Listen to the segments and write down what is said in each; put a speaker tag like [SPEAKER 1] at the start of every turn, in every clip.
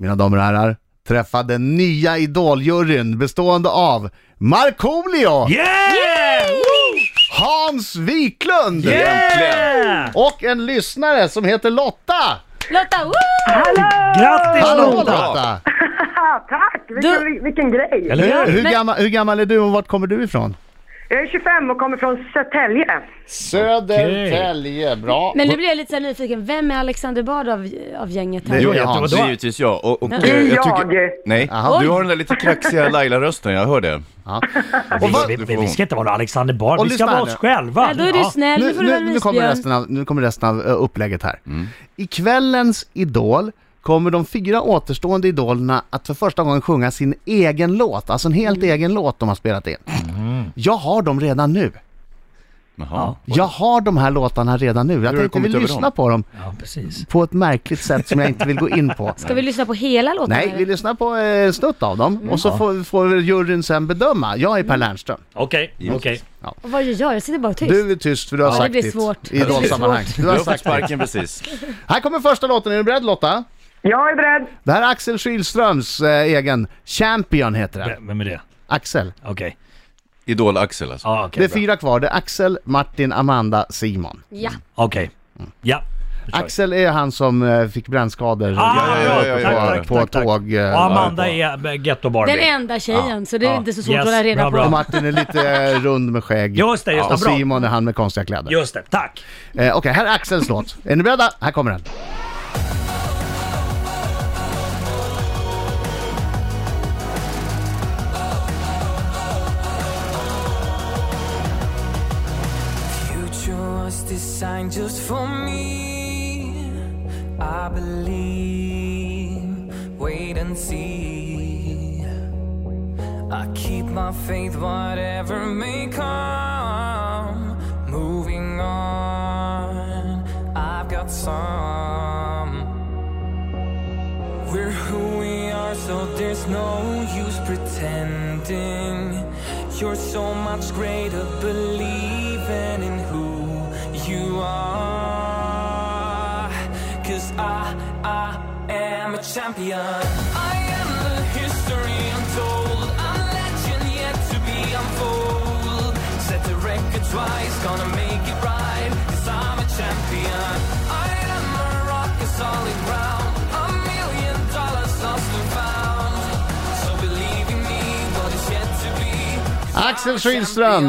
[SPEAKER 1] mina damer och herrar, träffa den nya idoljuryn bestående av Markoolio,
[SPEAKER 2] Yeah!
[SPEAKER 1] Hans Wiklund
[SPEAKER 2] Yeah!
[SPEAKER 1] och en lyssnare som heter Lotta.
[SPEAKER 3] Lotta, woo!
[SPEAKER 2] Grattis
[SPEAKER 1] Hallå
[SPEAKER 2] Lotta!
[SPEAKER 1] Lotta!
[SPEAKER 4] Tack! Vilken,
[SPEAKER 3] Du-
[SPEAKER 4] vilken grej!
[SPEAKER 2] Eller hur?
[SPEAKER 1] Hur
[SPEAKER 3] men-
[SPEAKER 1] gammal, hur gammal är du och vart kommer du ifrån?
[SPEAKER 4] Jag är 25 och kommer från Södertälje.
[SPEAKER 1] Södertälje, bra.
[SPEAKER 3] Men nu blir jag lite så här nyfiken. Vem är Alexander Bard av, av gänget här?
[SPEAKER 1] Det är
[SPEAKER 5] Jo,
[SPEAKER 1] jag.
[SPEAKER 5] det är givetvis jag. Och, och,
[SPEAKER 4] Det
[SPEAKER 5] eh,
[SPEAKER 4] är
[SPEAKER 5] jag
[SPEAKER 4] jag.
[SPEAKER 5] tycker, nej,
[SPEAKER 1] Jaha.
[SPEAKER 5] du har den där lite kraxiga Laila-rösten, jag hör det.
[SPEAKER 1] Ja.
[SPEAKER 2] Vi,
[SPEAKER 1] vad-
[SPEAKER 2] vi, vi, vi ska inte vara någon Alexander Bard,
[SPEAKER 1] Och
[SPEAKER 2] vi ska
[SPEAKER 1] lyssna
[SPEAKER 2] vara oss
[SPEAKER 1] nu.
[SPEAKER 2] själva.
[SPEAKER 3] Ja, då är du snäll,
[SPEAKER 1] Nu,
[SPEAKER 3] nu får du vara
[SPEAKER 1] nu, nu, kommer
[SPEAKER 3] isbjörn.
[SPEAKER 1] resten av, nu kommer resten av uh, upplägget här. I kvällens Idol kommer de fyra återstående idolerna att för första gången sjunga sin egen låt, alltså en helt egen låt de har spelat in. Jag har dem redan nu.
[SPEAKER 5] Jaha.
[SPEAKER 1] Jag har de här låtarna redan nu. Jag
[SPEAKER 5] har du
[SPEAKER 1] tänkte vi lyssna
[SPEAKER 5] dem?
[SPEAKER 1] på dem
[SPEAKER 2] Ja, precis.
[SPEAKER 1] på ett märkligt sätt som jag inte vill gå in på.
[SPEAKER 3] Ska vi lyssna på hela låten?
[SPEAKER 1] Nej, vi lyssnar på eh, snutt av dem och så får, får juryn sen bedöma. Jag är Per Lernström.
[SPEAKER 2] Okej, okej.
[SPEAKER 3] Och vad gör jag? Jag sitter bara tyst.
[SPEAKER 1] Du är tyst för du har
[SPEAKER 3] Ja, det
[SPEAKER 1] sagt
[SPEAKER 3] blir
[SPEAKER 1] ditt
[SPEAKER 3] svårt.
[SPEAKER 1] i
[SPEAKER 3] Det blir svårt.
[SPEAKER 1] Du
[SPEAKER 5] Du
[SPEAKER 1] har
[SPEAKER 5] har fått
[SPEAKER 1] sagt ditt.
[SPEAKER 5] sparken precis.
[SPEAKER 1] Här kommer första låten, är du beredd Lotta?
[SPEAKER 4] Jag är beredd.
[SPEAKER 1] Det här är Axel Schylströms eh, egen Champion heter den.
[SPEAKER 2] Vem- är det?
[SPEAKER 1] Axel.
[SPEAKER 2] Okej.
[SPEAKER 5] Idol-Axel alltså.
[SPEAKER 2] Ja, okej.
[SPEAKER 1] Det är
[SPEAKER 2] bra.
[SPEAKER 1] fyra kvar. Det är Axel, Martin, Amanda, Simon.
[SPEAKER 3] Ja.
[SPEAKER 2] Okej. Ja. vi.
[SPEAKER 1] Axel är han som eh, fick brännskador
[SPEAKER 2] Ah,
[SPEAKER 5] Ja, ja, ja, ja,
[SPEAKER 1] på,
[SPEAKER 5] ja,
[SPEAKER 2] tack,
[SPEAKER 1] på
[SPEAKER 2] tack, tack.
[SPEAKER 1] tåg. eh,
[SPEAKER 2] Och Amanda
[SPEAKER 1] på-
[SPEAKER 2] är eh, Ghetto Barbie.
[SPEAKER 3] Den enda tjejen, så det är
[SPEAKER 2] Ja.
[SPEAKER 3] inte så svårt
[SPEAKER 2] Yes,
[SPEAKER 3] att hålla reda
[SPEAKER 2] bra,
[SPEAKER 3] på.
[SPEAKER 2] bra.
[SPEAKER 1] Och Martin är lite eh, rund med skägg.
[SPEAKER 2] Just det, just det,
[SPEAKER 1] och
[SPEAKER 2] bra.
[SPEAKER 1] Simon är han med konstiga kläder.
[SPEAKER 2] Just det, tack.
[SPEAKER 1] Eh, Okej, här är Axels låt. Är ni beredda? Här kommer den.
[SPEAKER 6] For me. I believe. Wait and see. I keep my faith, whatever may come. Moving on, I've got some. We're who we are, so there's no use pretending. You're so much greater, believing in who you are. Cause I, I am a champion. I am the history untold. I'm legend yet to be unfold. Set the record twice, gonna make it right. Cause I'm a champion. I am a rock, a solid ground. A million dollars lost and found. So believe in me, what is yet to be.
[SPEAKER 1] Axel Schylström.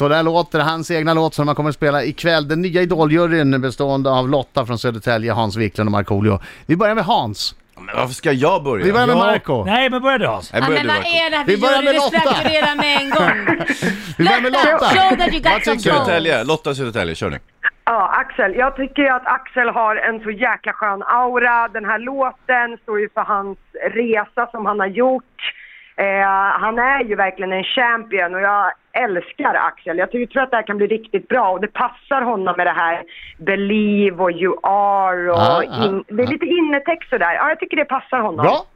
[SPEAKER 1] Så där låter hans egna låt som han kommer att spela ikväll. Den nya idoljuryn bestående av Lotta från Södertälje, Hans Wiklund och Markoolio. Vi börjar med Hans.
[SPEAKER 5] Men varför ska jag börja?
[SPEAKER 1] Vi börjar med
[SPEAKER 2] Ja.
[SPEAKER 1] Marco.
[SPEAKER 2] Nej, men börja du Hans.
[SPEAKER 5] Nej,
[SPEAKER 3] Ja,
[SPEAKER 5] börja
[SPEAKER 3] men
[SPEAKER 5] du,
[SPEAKER 3] vad
[SPEAKER 5] Marco.
[SPEAKER 3] är det här
[SPEAKER 1] Vi
[SPEAKER 3] vi
[SPEAKER 1] börjar med Lotta.
[SPEAKER 3] ju redan med en gång.
[SPEAKER 1] Vi börjar med
[SPEAKER 3] Lotta,
[SPEAKER 1] Lotta.
[SPEAKER 3] show that you got
[SPEAKER 1] Vad
[SPEAKER 3] some
[SPEAKER 1] tycker du?
[SPEAKER 5] Södertälje, Lotta Södertälje, kör nu.
[SPEAKER 4] Ja, Axel. Jag tycker ju att Axel har en så jäkla skön aura. Den här låten står ju för hans resa som han har gjort. Eh, han är ju verkligen en champion och jag älskar Axel. Jag tycker, tror att det här kan bli riktigt bra och det passar honom med det här believe och you are och
[SPEAKER 1] Ja, ja,
[SPEAKER 4] in, det är lite innetext sådär. Ja, jag tycker det passar honom.
[SPEAKER 1] Bra.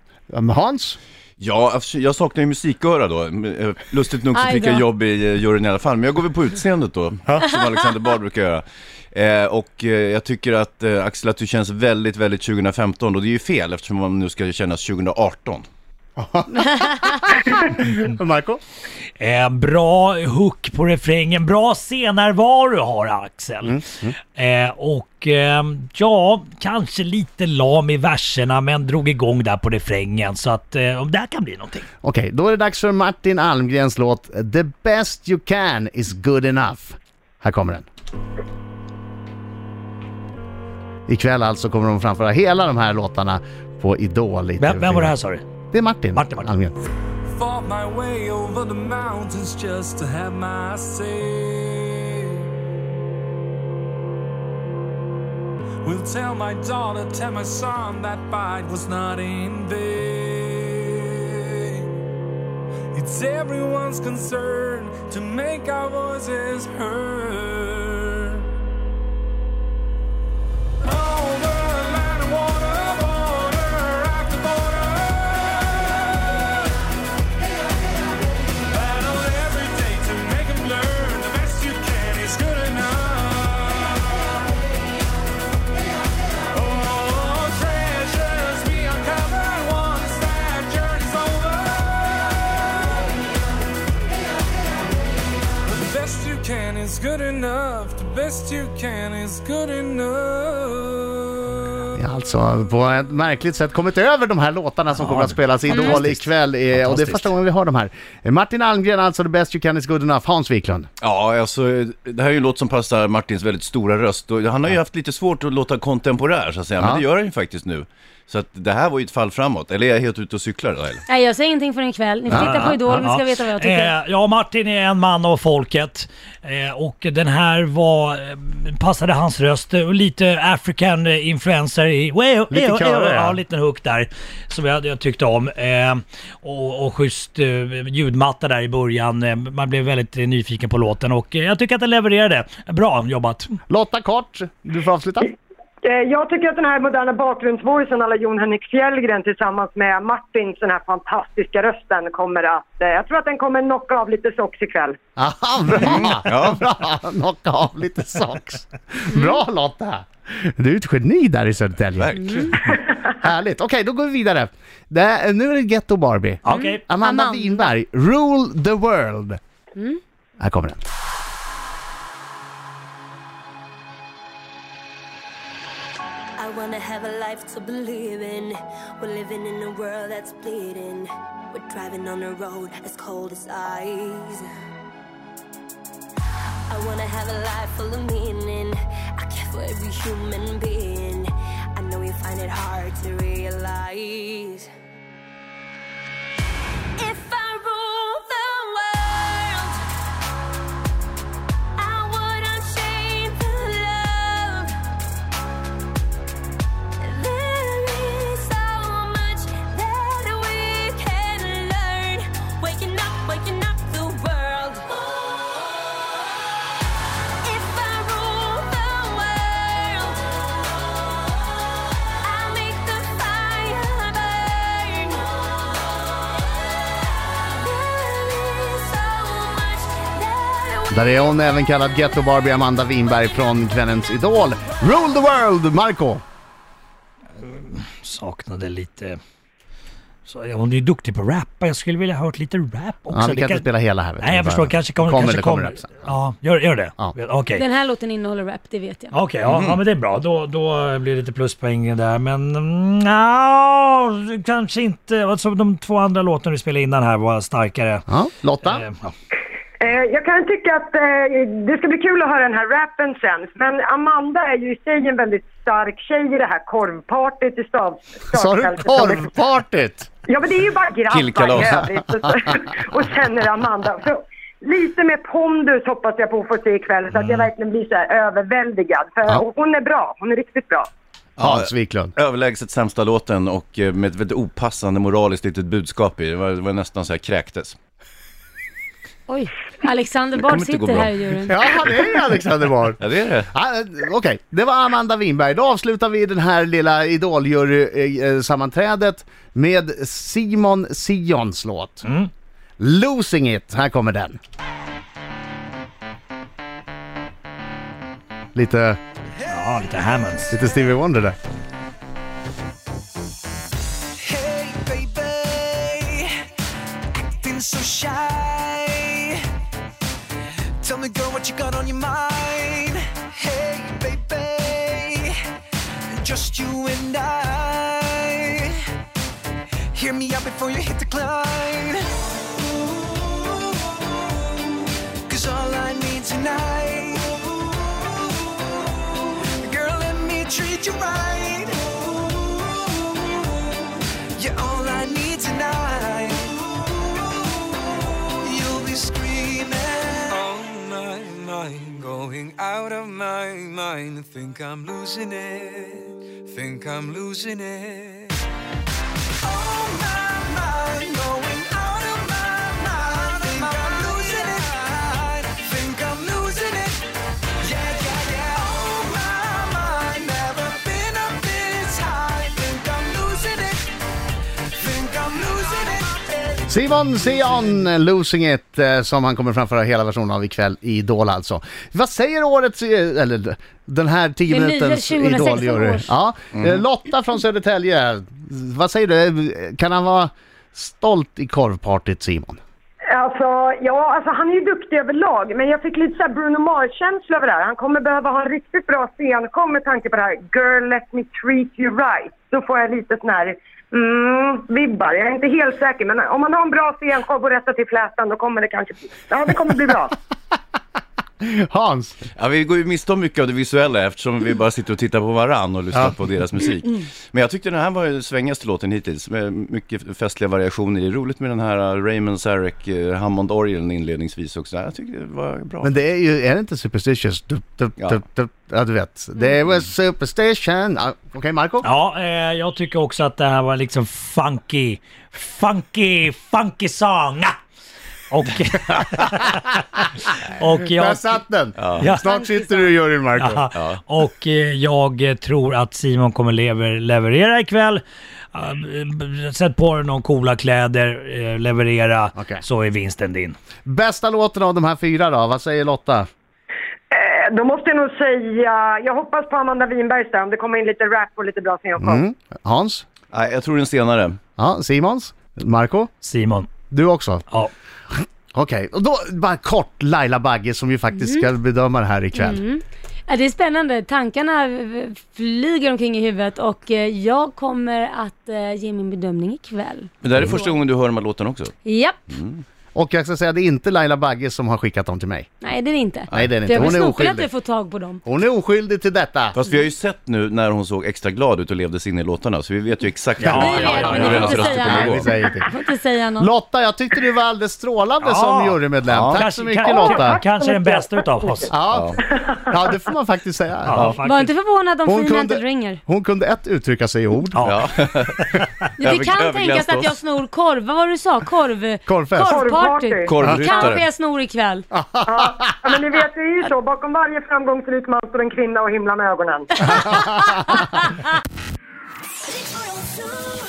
[SPEAKER 1] Hans.
[SPEAKER 5] Ja, jag saknar ju musiköra då. Eh, Lustigt nog så fick jag jobb i eh, juryn i alla fall. Men jag går väl på utseendet då, som Alexander Bard brukar göra. Eh, och eh, jag tycker att eh, Axel, att du känns väldigt, väldigt 2015 och det är ju fel eftersom man nu ska kännas 2018.
[SPEAKER 1] Marco.
[SPEAKER 2] Eh, bra hook på refrängen, bra scennärvaro har Axel. Eh, och eh, ja, kanske lite lam i verserna men drog igång där på refrängen så att eh, om det här kan bli någonting.
[SPEAKER 1] Okej, då är det dags för Martin Almgrens låt The best you can is good enough. Här kommer den. Ikväll alltså kommer de framföra hela de här låtarna på Idol
[SPEAKER 2] Vem, vem var det här
[SPEAKER 1] TV4.
[SPEAKER 2] sa du?
[SPEAKER 1] Det är Martin,
[SPEAKER 2] Martin, Martin.
[SPEAKER 1] Almgren.
[SPEAKER 6] Fought my way over the mountains just to have my say. Will tell my daughter, tell my son that fight was not in vain. It's everyone's concern to make our voices heard. Good enough.
[SPEAKER 7] The best you can is good enough.
[SPEAKER 1] Har alltså på ett märkligt sätt kommit över de här låtarna som kommer att spelas i Idol ikväll. eh, Och det är första gången vi hör de här. Martin Almgren, alltså The Best You Can Is Good Enough. Hans Wiklund.
[SPEAKER 5] Ja, alltså det här är ju en låt som passar Martins väldigt stora röst och han har ju haft lite svårt att låta kontemporär så att säga,
[SPEAKER 1] Ja.
[SPEAKER 5] men det gör han ju faktiskt nu. Så att det här var ju ett fall framåt, eller är jag helt ute och cyklar då eller?
[SPEAKER 3] Nej, jag säger ingenting förrän ikväll. Ni får titta på Idol, ni ska veta vad jag tycker.
[SPEAKER 2] Eh, ja, Martin är en man av folket. Eh, och den här var, eh, passade hans röst och lite African influencer i...
[SPEAKER 1] Lite körer, ja.
[SPEAKER 2] Ja, en liten hook där. Som jag, jag tyckte om. Eh, och, och schysst eh, ljudmatta där i början. Eh, man blev väldigt eh, nyfiken på låten och eh, jag tycker att den levererade. Bra jobbat.
[SPEAKER 1] Lotta Kort, du får avsluta.
[SPEAKER 4] Eh, Jag tycker att den här moderna bakgrundsvoicen alla Jon Henrik Fjällgren tillsammans med Martins den här fantastiska rösten kommer att... Jag tror att den kommer knocka av lite socks ikväll.
[SPEAKER 1] Aha, bra!
[SPEAKER 5] Ja.
[SPEAKER 1] bra! Knocka av lite socks. Bra Lotta! Du är ett geni där i Södertälje.
[SPEAKER 5] Verkligen.
[SPEAKER 1] Härligt. Okej, då går vi vidare. Det är, nu är det Ghetto Barbie.
[SPEAKER 2] Okej.
[SPEAKER 1] Amanda
[SPEAKER 3] Amanda.
[SPEAKER 1] Winberg, Rule the World. Här kommer den.
[SPEAKER 8] I wanna have a life to believe in. We're living in a world that's bleeding. We're driving on a road as cold as ice. I wanna have a life full of meaning. I care for every human being. I know you find it hard to realize.
[SPEAKER 1] Där är hon även kallad Ghetto Barbie Amanda Winberg från kvällens Idol. Rule the World, Marco!
[SPEAKER 2] Saknade lite... Så, ja, hon är ju duktig på att rappa. Jag skulle vilja ha hört lite rap också.
[SPEAKER 1] Ja, vi
[SPEAKER 2] Det
[SPEAKER 1] kan inte spela hela här.
[SPEAKER 2] Nej,
[SPEAKER 1] du.
[SPEAKER 2] jag förstår. Kanske kommer...
[SPEAKER 1] kommer,
[SPEAKER 2] kanske
[SPEAKER 1] det kommer
[SPEAKER 2] kommer.
[SPEAKER 1] rap sen.
[SPEAKER 2] Ja, gör, gör det?
[SPEAKER 1] Ja.
[SPEAKER 2] Okej.
[SPEAKER 3] Den här låten innehåller rap, det vet jag.
[SPEAKER 2] Okej, ja, ja men det är bra. Då, då blir det lite pluspoäng där. Men mm, ja, kanske inte. Alltså, de två andra låtarna vi spelade innan här var starkare.
[SPEAKER 1] Ja, Lotta?
[SPEAKER 2] Eh, ja.
[SPEAKER 4] Eh, Jag kan tycka att eh, det ska bli kul att höra den här rappen sen. Men Amanda är ju i sig en väldigt stark tjej i det här korvpartyt i stav,
[SPEAKER 1] Sa du korvpartyt?
[SPEAKER 4] Ja, men det är ju bara grabbar i övrigt. Och, sen är det Amanda. Så, lite mer pondus hoppas jag på att få se ikväll så att jag verkligen blir så här överväldigad. För
[SPEAKER 1] Ja.
[SPEAKER 4] hon är bra. Hon är riktigt bra.
[SPEAKER 1] Hans Wiklund.
[SPEAKER 5] Överlägset sämsta låten och eh, med ett väldigt opassande moraliskt litet budskap i. Det var, det var nästan så här kräktes.
[SPEAKER 3] Oj, Alexander Bard
[SPEAKER 5] inte gå
[SPEAKER 3] sitter
[SPEAKER 5] bra.
[SPEAKER 3] här i juryn.
[SPEAKER 1] Ja, det är Alexander Bard.
[SPEAKER 5] Ja, det är det.
[SPEAKER 1] Ah, eh, Okej, det var Amanda Winberg. Då avslutar vi den här lilla Idoljury-sammanträdet med Simon Sions låt. Losing it, här kommer den. Lite,
[SPEAKER 2] ja, lite Hammonds.
[SPEAKER 1] lite Stevie Wonder där.
[SPEAKER 9] Hey, baby, acting so shy. What you got on your mind? Hey, baby, just you and I. Hear me out before you hit the climb. Cause all I need tonight, girl, let me treat you right. Out of my mind. Think I'm losing it. Think I'm losing it. On my mind,
[SPEAKER 1] Simon Sion, Losing It, eh, som han kommer framföra hela versionen av ikväll i Idol alltså. Vad säger årets, eh, eller den här 10
[SPEAKER 3] Det nya
[SPEAKER 1] minutens
[SPEAKER 3] 2016
[SPEAKER 1] Idoljury? Ja, eh, Lotta från Södertälje, vad säger du? Kan han vara stolt i korvpartyt Simon?
[SPEAKER 4] Alltså, ja, alltså han är ju duktig överlag, men jag fick lite så här Bruno Mars-känsla över det här. Han kommer behöva ha en riktigt bra scenshow med tanke på det här Girl let me treat you right. Då får jag lite sån här mm, vibbar. Jag är inte helt säker, men om man har en bra scenshow och rättar till flätan då kommer det kanske ja det kommer bli bra.
[SPEAKER 1] Hans,
[SPEAKER 5] Ja, vi går ju miste om mycket av det visuella eftersom vi bara sitter och tittar på varann och lyssnar
[SPEAKER 1] Ja.
[SPEAKER 5] på deras musik. Men jag tyckte den här var ju svängigaste låten hittills, med mycket festliga variationer. Det är roligt med den här uh, Raymond Sarek uh, Hammond-orgeln inledningsvis också. Jag tycker det var bra.
[SPEAKER 1] men det är ju, är det inte superstitious? Du, du,
[SPEAKER 5] Ja.
[SPEAKER 1] du, du, ja, du vet. Det var superstition. Okej, Marco?
[SPEAKER 2] Ja, eh, jag tycker också att det här var liksom funky, funky, funky song. Och... och
[SPEAKER 1] Där
[SPEAKER 2] jag...
[SPEAKER 1] satt den!
[SPEAKER 2] Ja.
[SPEAKER 1] Snart sitter du i juryn, Marco.
[SPEAKER 2] Ja. Och eh, jag eh, tror att Simon kommer lever, leverera ikväll. Uh, sätt på dig några coola kläder, eh, leverera,
[SPEAKER 1] Okej.
[SPEAKER 2] så är vinsten din.
[SPEAKER 1] Bästa låten av de här fyra då? Vad säger Lotta?
[SPEAKER 4] Eh, då måste jag nog säga, jag hoppas på Amanda Winbergs där, om det kommer in lite rap och lite bra scenshow.
[SPEAKER 1] Mm. Hans?
[SPEAKER 5] Nej, jag tror den senare.
[SPEAKER 1] Ja, Simons? Marco?
[SPEAKER 2] Simon.
[SPEAKER 1] Du också?
[SPEAKER 2] Ja.
[SPEAKER 1] Okej, och då bara kort Laila Bagge som ju faktiskt ska bedöma det här ikväll.
[SPEAKER 3] Ja, det är spännande. Tankarna flyger omkring i huvudet och eh, jag kommer att eh, ge min bedömning ikväll.
[SPEAKER 5] Men det här är första gången du hör de här låtarna också.
[SPEAKER 3] Japp.
[SPEAKER 1] Och jag ska säga, det är inte Laila Bagge som har skickat dem till mig.
[SPEAKER 3] Nej, det är det inte.
[SPEAKER 1] Nej, det är det inte.
[SPEAKER 3] jag
[SPEAKER 1] Hon är
[SPEAKER 3] att
[SPEAKER 1] oskyldig.
[SPEAKER 3] jag får tag på dem.
[SPEAKER 1] Hon är oskyldig till detta.
[SPEAKER 5] Fast vi har ju sett nu när hon såg extra glad ut och levde sig in i låtarna, så vi vet ju exakt
[SPEAKER 2] Ja,
[SPEAKER 5] hur
[SPEAKER 3] Vi vet,
[SPEAKER 2] ja, ja, ja,
[SPEAKER 3] får inte
[SPEAKER 5] röster
[SPEAKER 3] säga
[SPEAKER 5] kommer gå.
[SPEAKER 1] vi säger
[SPEAKER 3] får inte säga något.
[SPEAKER 1] Lotta, jag tyckte du var alldeles strålande
[SPEAKER 2] Ja.
[SPEAKER 1] som jurymedlem.
[SPEAKER 2] Ja.
[SPEAKER 1] Tack
[SPEAKER 2] Kanske-
[SPEAKER 1] så mycket
[SPEAKER 2] kan-
[SPEAKER 1] Lotta.
[SPEAKER 2] Kanske den bästa utav oss.
[SPEAKER 1] Ja. ja, det får man faktiskt säga.
[SPEAKER 2] Ja,
[SPEAKER 3] Var
[SPEAKER 2] faktiskt.
[SPEAKER 3] inte förvånad om
[SPEAKER 1] Hon
[SPEAKER 3] Free
[SPEAKER 1] kunde-
[SPEAKER 3] ringer.
[SPEAKER 1] Hon kunde ett uttrycka sig i ord.
[SPEAKER 2] Ja.
[SPEAKER 5] Ja.
[SPEAKER 3] Det kan tänkas att jag snor korv. Vad var det du sa? Korv...
[SPEAKER 1] Korvfest.
[SPEAKER 3] Korvparty.
[SPEAKER 4] Korvparty.
[SPEAKER 3] Kanske
[SPEAKER 5] Korvryttare.
[SPEAKER 3] jag snor ikväll.
[SPEAKER 4] Ja, men ni vet, det är ju så. Bakom varje framgångsrik man står en kvinna och himlar med ögonen.